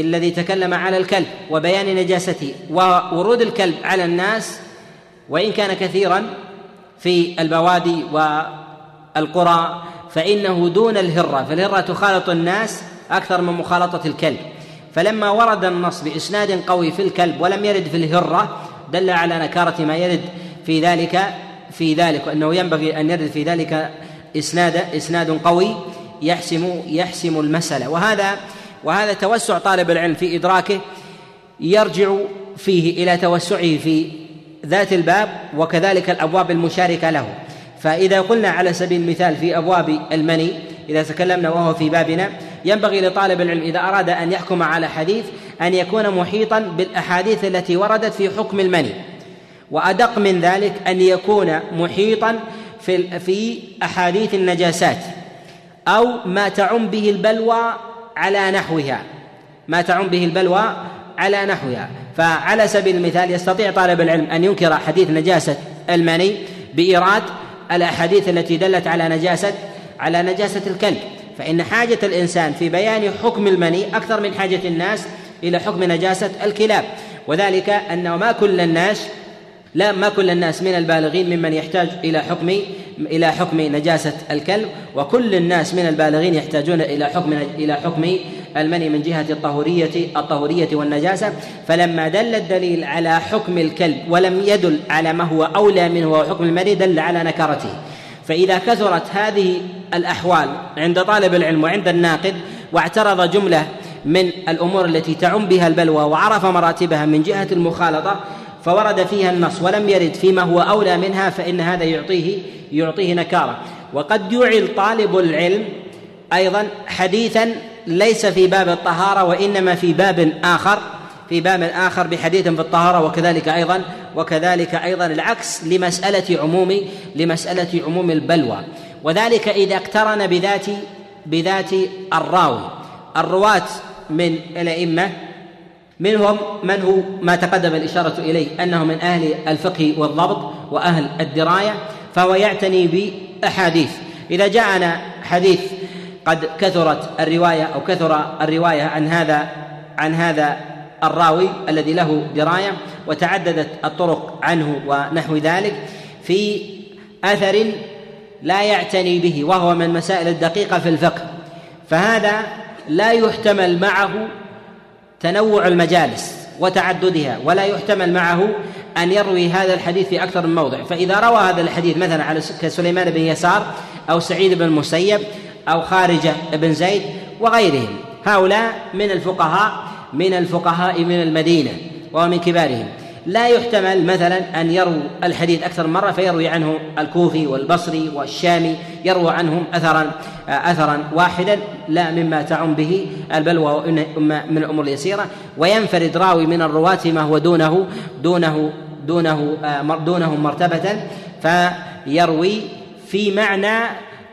الذي تكلم على الكلب وبيان نجاسته وورود الكلب على الناس وإن كان كثيرا في البوادي والقرى فإنه دون الهرة. فالهرة تخالط الناس أكثر من مخالطة الكلب. فلما ورد النص بإسناد قوي في الكلب ولم يرد في الهرة دل على نكارة ما يرد في ذلك في ذلك وأنه ينبغي أن يرد في ذلك إسناد إسناد قوي يحسم يحسم المسألة. وهذا وهذا توسع طالب العلم في إدراكه يرجع فيه إلى توسعه في ذات الباب وكذلك الأبواب المشاركة له. فإذا قلنا على سبيل المثال في أبواب المني إذا تكلمنا وهو في بابنا ينبغي لطالب العلم إذا أراد أن يحكم على حديث أن يكون محيطا بالأحاديث التي وردت في حكم المني. وأدق من ذلك أن يكون محيطا في في أحاديث النجاسات أو ما تعم به البلوى على نحوها. ما تعم به البلوى على نحوها. فعلى سبيل المثال يستطيع طالب العلم أن ينكر حديث نجاسة المني بإيراد الأحاديث التي دلت على نجاسة على نجاسة الكلب. فإن حاجة الإنسان في بيان حكم المني أكثر من حاجة الناس إلى حكم نجاسة الكلاب. وذلك أنه ما كل الناس لا ما كل الناس من البالغين ممن يحتاج إلى حكم إلى حكم نجاسة الكلب وكل الناس من البالغين يحتاجون إلى حكم إلى حكم المني من جهة الطهورية الطهورية والنجاسة. فلما دل الدليل على حكم الكلب ولم يدل على ما هو أولى منه وهو حكم المني دل على نكرته. فإذا كثرت هذه الأحوال عند طالب العلم وعند الناقد واعترض جملة من الأمور التي تعم بها البلوى وعرف مراتبها من جهة المخالطة فورد فيها النص ولم يرد فيما هو أولى منها فإن هذا يعطيه يعطيه نكارة. وقد يعل طالب العلم أيضا حديثا ليس في باب الطهارة وإنما في باب آخر في باب آخر بحديث في الطهارة وكذلك أيضا وكذلك أيضا العكس لمسألة عموم لمسألة عموم البلوى. وذلك إذا اقترن بذات بذات الراوي. الرواة من الأئمة منهم من هو ما تقدم الإشارة إليه أنه من أهل الفقه والضبط وأهل الدراية فهو يعتني بأحاديث. إذا جاءنا حديث قد كثرت الرواية أو كثر الرواية عن هذا عن هذا الراوي الذي له دراية وتعددت الطرق عنه ونحو ذلك في أثر لا يعتني به وهو من مسائل الدقيقة في الفقه. فهذا لا يحتمل معه تنوع المجالس وتعددها ولا يحتمل معه أن يروي هذا الحديث في أكثر من موضع. فإذا روى هذا الحديث مثلا على كسليمان بن يسار أو سعيد بن المسيب أو خارجة بن زيد وغيرهم. هؤلاء من الفقهاء من الفقهاء من المدينة ومن كبارهم. لا يحتمل مثلا أن يروي الحديث أكثر مرة فيروي عنه الكوفي والبصري والشامي يروى عنهم أثرا أثرا واحدا لا مما تعم به البلوى من الأمور اليسيرة. وينفرد راوي من الرواة فيما هو دونه دونه دونه دونه مرتبة فيروي في معنى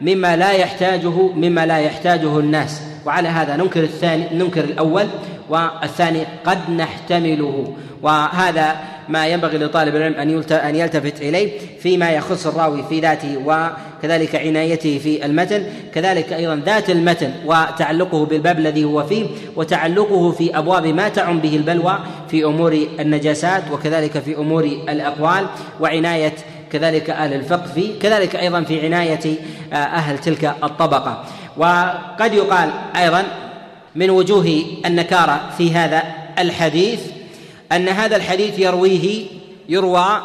مما لا يحتاجه مما لا يحتاجه الناس. وعلى هذا ننكر الثاني ننكر الأول. والثاني قد نحتمله. وهذا ما ينبغي لطالب العلم أن أن يلتفت إليه فيما يخص الراوي في ذاته وكذلك عنايته في المتن كذلك أيضا ذات المتن وتعلقه بالباب الذي هو فيه وتعلقه في أبواب ما تعم به البلوى في أمور النجاسات وكذلك في أمور الأقوال وعناية كذلك أهل الفقه في كذلك أيضا في عناية آه، أهل تلك الطبقة. وقد يقال أيضا من وجوه النكارة في هذا الحديث أن هذا الحديث يرويه يروى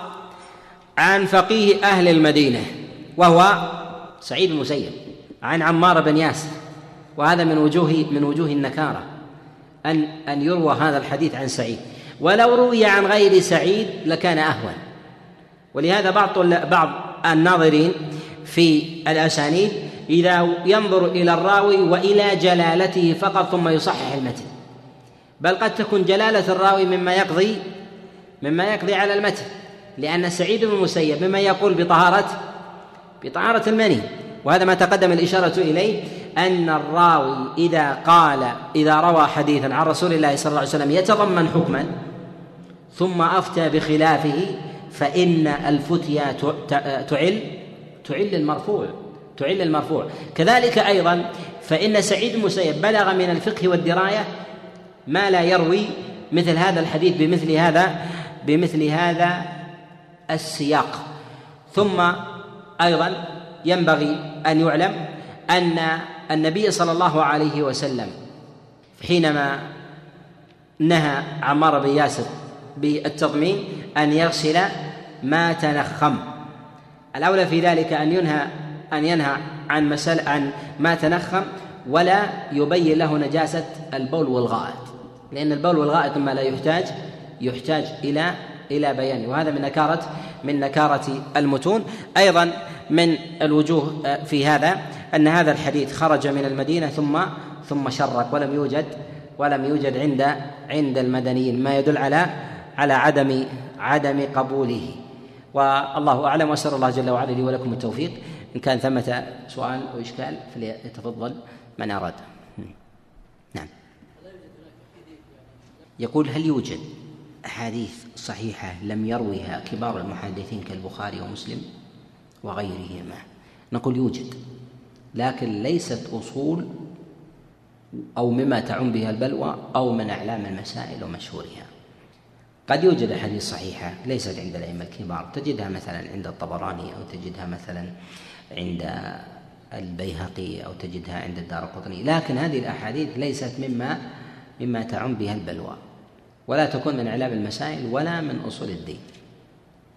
عن فقيه أهل المدينة وهو سعيد المسيب عن عمار بن ياسر وهذا من وجوه من وجوه النكارة أن أن يروى هذا الحديث عن سعيد. ولو روي عن غير سعيد لكان أهون. ولهذا بعض بعض الناظرين في الأسانيد إذا ينظر إلى الراوي وإلى جلالته فقط ثم يصحح المتن. بل قد تكون جلالة الراوي مما يقضي مما يقضي على المتن. لأن سعيد بن المسيب مما يقول بطهارة بطهارة المني. وهذا ما تقدم الإشارة إليه أن الراوي إذا قال إذا روى حديثا عن رسول الله صلى الله عليه وسلم يتضمن حكما ثم أفتى بخلافه فإن الفتيا تعل تعل المرفوع تعل المرفوع. كذلك أيضا فإن سعيد المسيب بلغ من الفقه والدراية ما لا يروي مثل هذا الحديث بمثل هذا بمثل هذا السياق. ثم أيضا ينبغي أن يعلم أن النبي صلى الله عليه وسلم حينما نهى عمار بن ياسر بالتضمين أن يغسل ما تنخم. الأولى في ذلك أن ينهى أن ينهى عن مسألة عن ما تنخم ولا يبين له نجاسة البول والغائط. لأن البول والغائط مما لا يحتاج يحتاج إلى إلى بيانه. وهذا من نكارة من نكارة المتون. أيضا من الوجوه آه، في هذا أن هذا الحديث خرج من المدينة ثم ثم شرك ولم يوجد ولم يوجد عند عند المدنيين. ما يدل على على عدم عدم قبوله. والله أعلم وأسأل الله جل وعلا لي ولكم التوفيق. إن كان ثمة سؤال أو إشكال فليتفضل من أراد. يقول هل يوجد أحاديث صحيحة لم يروها كبار المحدثين كالبخاري ومسلم وغيرهما؟ نقول يوجد لكن ليست أصول أو مما تعم بها البلوى أو من أعلام المسائل ومشهورها. قد يوجد أحاديث صحيحة ليست عند الأئمة الكبار تجدها مثلا عند الطبراني أو تجدها مثلا عند البيهقي أو تجدها عند الدار القطني لكن هذه الأحاديث ليست مما مما تعم بها البلوى. ولا تكون من اعلام المسائل ولا من أصول الدين.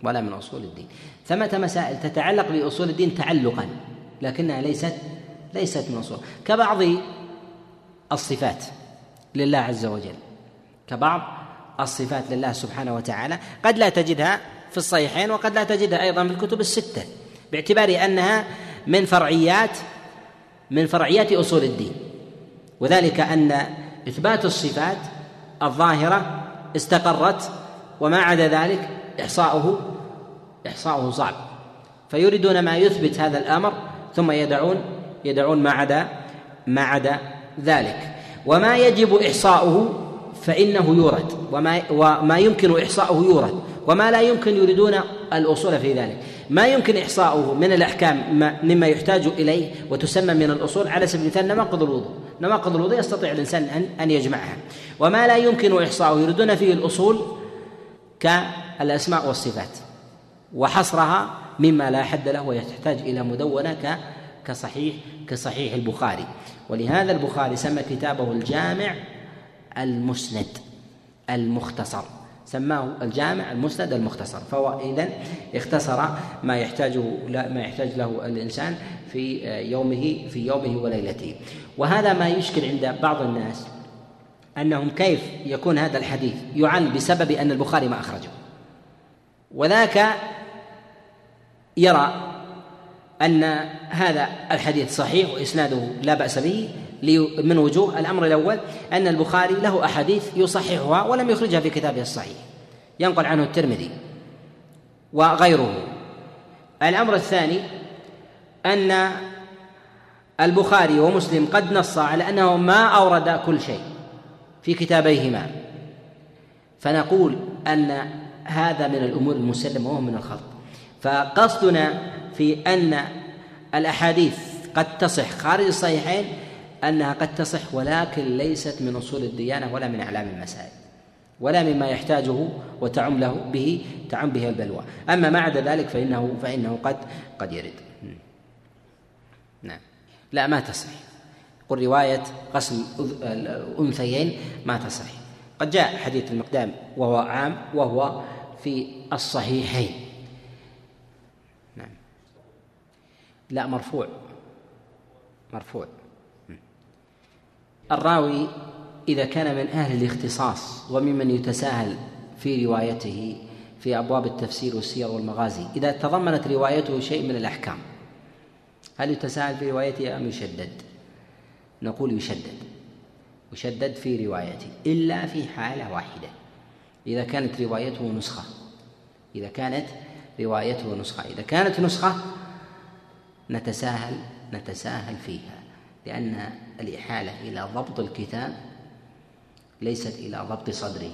ولا من أصول الدين. ثمة مسائل تتعلق بأصول الدين تعلقا؟ لكنها ليست ليست من أصول. كبعض الصفات لله عز وجل. كبعض الصفات لله سبحانه وتعالى. قد لا تجدها في الصحيحين وقد لا تجدها أيضا في الكتب الستة. باعتبار أنها من فرعيات من فرعيات أصول الدين. وذلك أن إثبات الصفات الظاهرة استقرت وما عدا ذلك إحصاؤه إحصاؤه صعب. فيريدون ما يثبت هذا الأمر ثم يدعون يدعون ما عدا ما عدا ذلك. وما يجب إحصاؤه فإنه يورد. وما وما يمكن إحصاؤه يورد. وما لا يمكن يريدون الأصول في ذلك. ما يمكن إحصاؤه من الأحكام مما يحتاج إليه وتسمى من الأصول على سبيل المثال نواقض الوضوء. نواقض الوضوء يستطيع الإنسان أن أن يجمعها. وما لا يمكن إحصاؤه يريدون فيه الأصول كالأسماء والصفات. وحصرها مما لا حد له ويحتاج إلى مدونة كصحيح كصحيح البخاري. ولهذا البخاري سمى كتابه الجامع المسند المختصر. سماه الجامع المسند المختصر فهو إذن اختصر ما يحتاجه ما يحتاج له الإنسان في يومه في يومه وليلته. وهذا ما يشكل عند بعض الناس أنهم كيف يكون هذا الحديث يعل بسبب أن البخاري ما أخرجه. وذاك يرى أن هذا الحديث صحيح وإسناده لا بأس به من وجوه الأمر الأول أن البخاري له أحاديث يصححها ولم يخرجها في كتابه الصحيح. ينقل عنه الترمذي وغيره. الأمر الثاني أن البخاري ومسلم قد نص على أنه ما أورد كل شيء في كتابيهما. فنقول أن هذا من الأمور المسلمة وهو من الخلط. فقصدنا في أن الأحاديث قد تصح خارج الصحيحين أنها قد تصح ولكن ليست من أصول الديانة ولا من أعلام المسائل ولا مما يحتاجه وتعم له به تعم به البلوى. أما ما عدا ذلك فإنه فإنه قد قد يرد. نعم. لا ما تصح. قل رواية قسم الأنثيين ما تصح. قد جاء حديث المقدام وهو عام وهو في الصحيحين. نعم. لا مرفوع. مرفوع. الراوي إذا كان من أهل الاختصاص وممن يتساهل في روايته في أبواب التفسير والسير والمغازي إذا تضمنت روايته شيء من الأحكام هل يتساهل في روايته أم يشدد؟ نقول يشدد يشدد في روايته إلا في حالة واحدة إذا كانت روايته نسخة إذا كانت روايته نسخة إذا كانت نسخة نتساهل نتساهل فيها لأن الإحالة إلى ضبط الكتاب ليست إلى ضبط صدره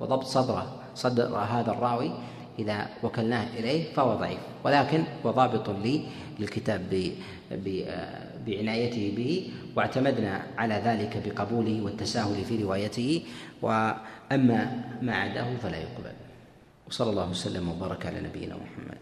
وضبط صدره صدر هذا الراوي إذا وكلناه إليه فهو ضعيف ولكن وضابط لي للكتاب بعنايته به واعتمدنا على ذلك بقبوله والتساهل في روايته وأما ما عداه فلا يقبل. وصلى الله وسلم وبارك على نبينا محمد.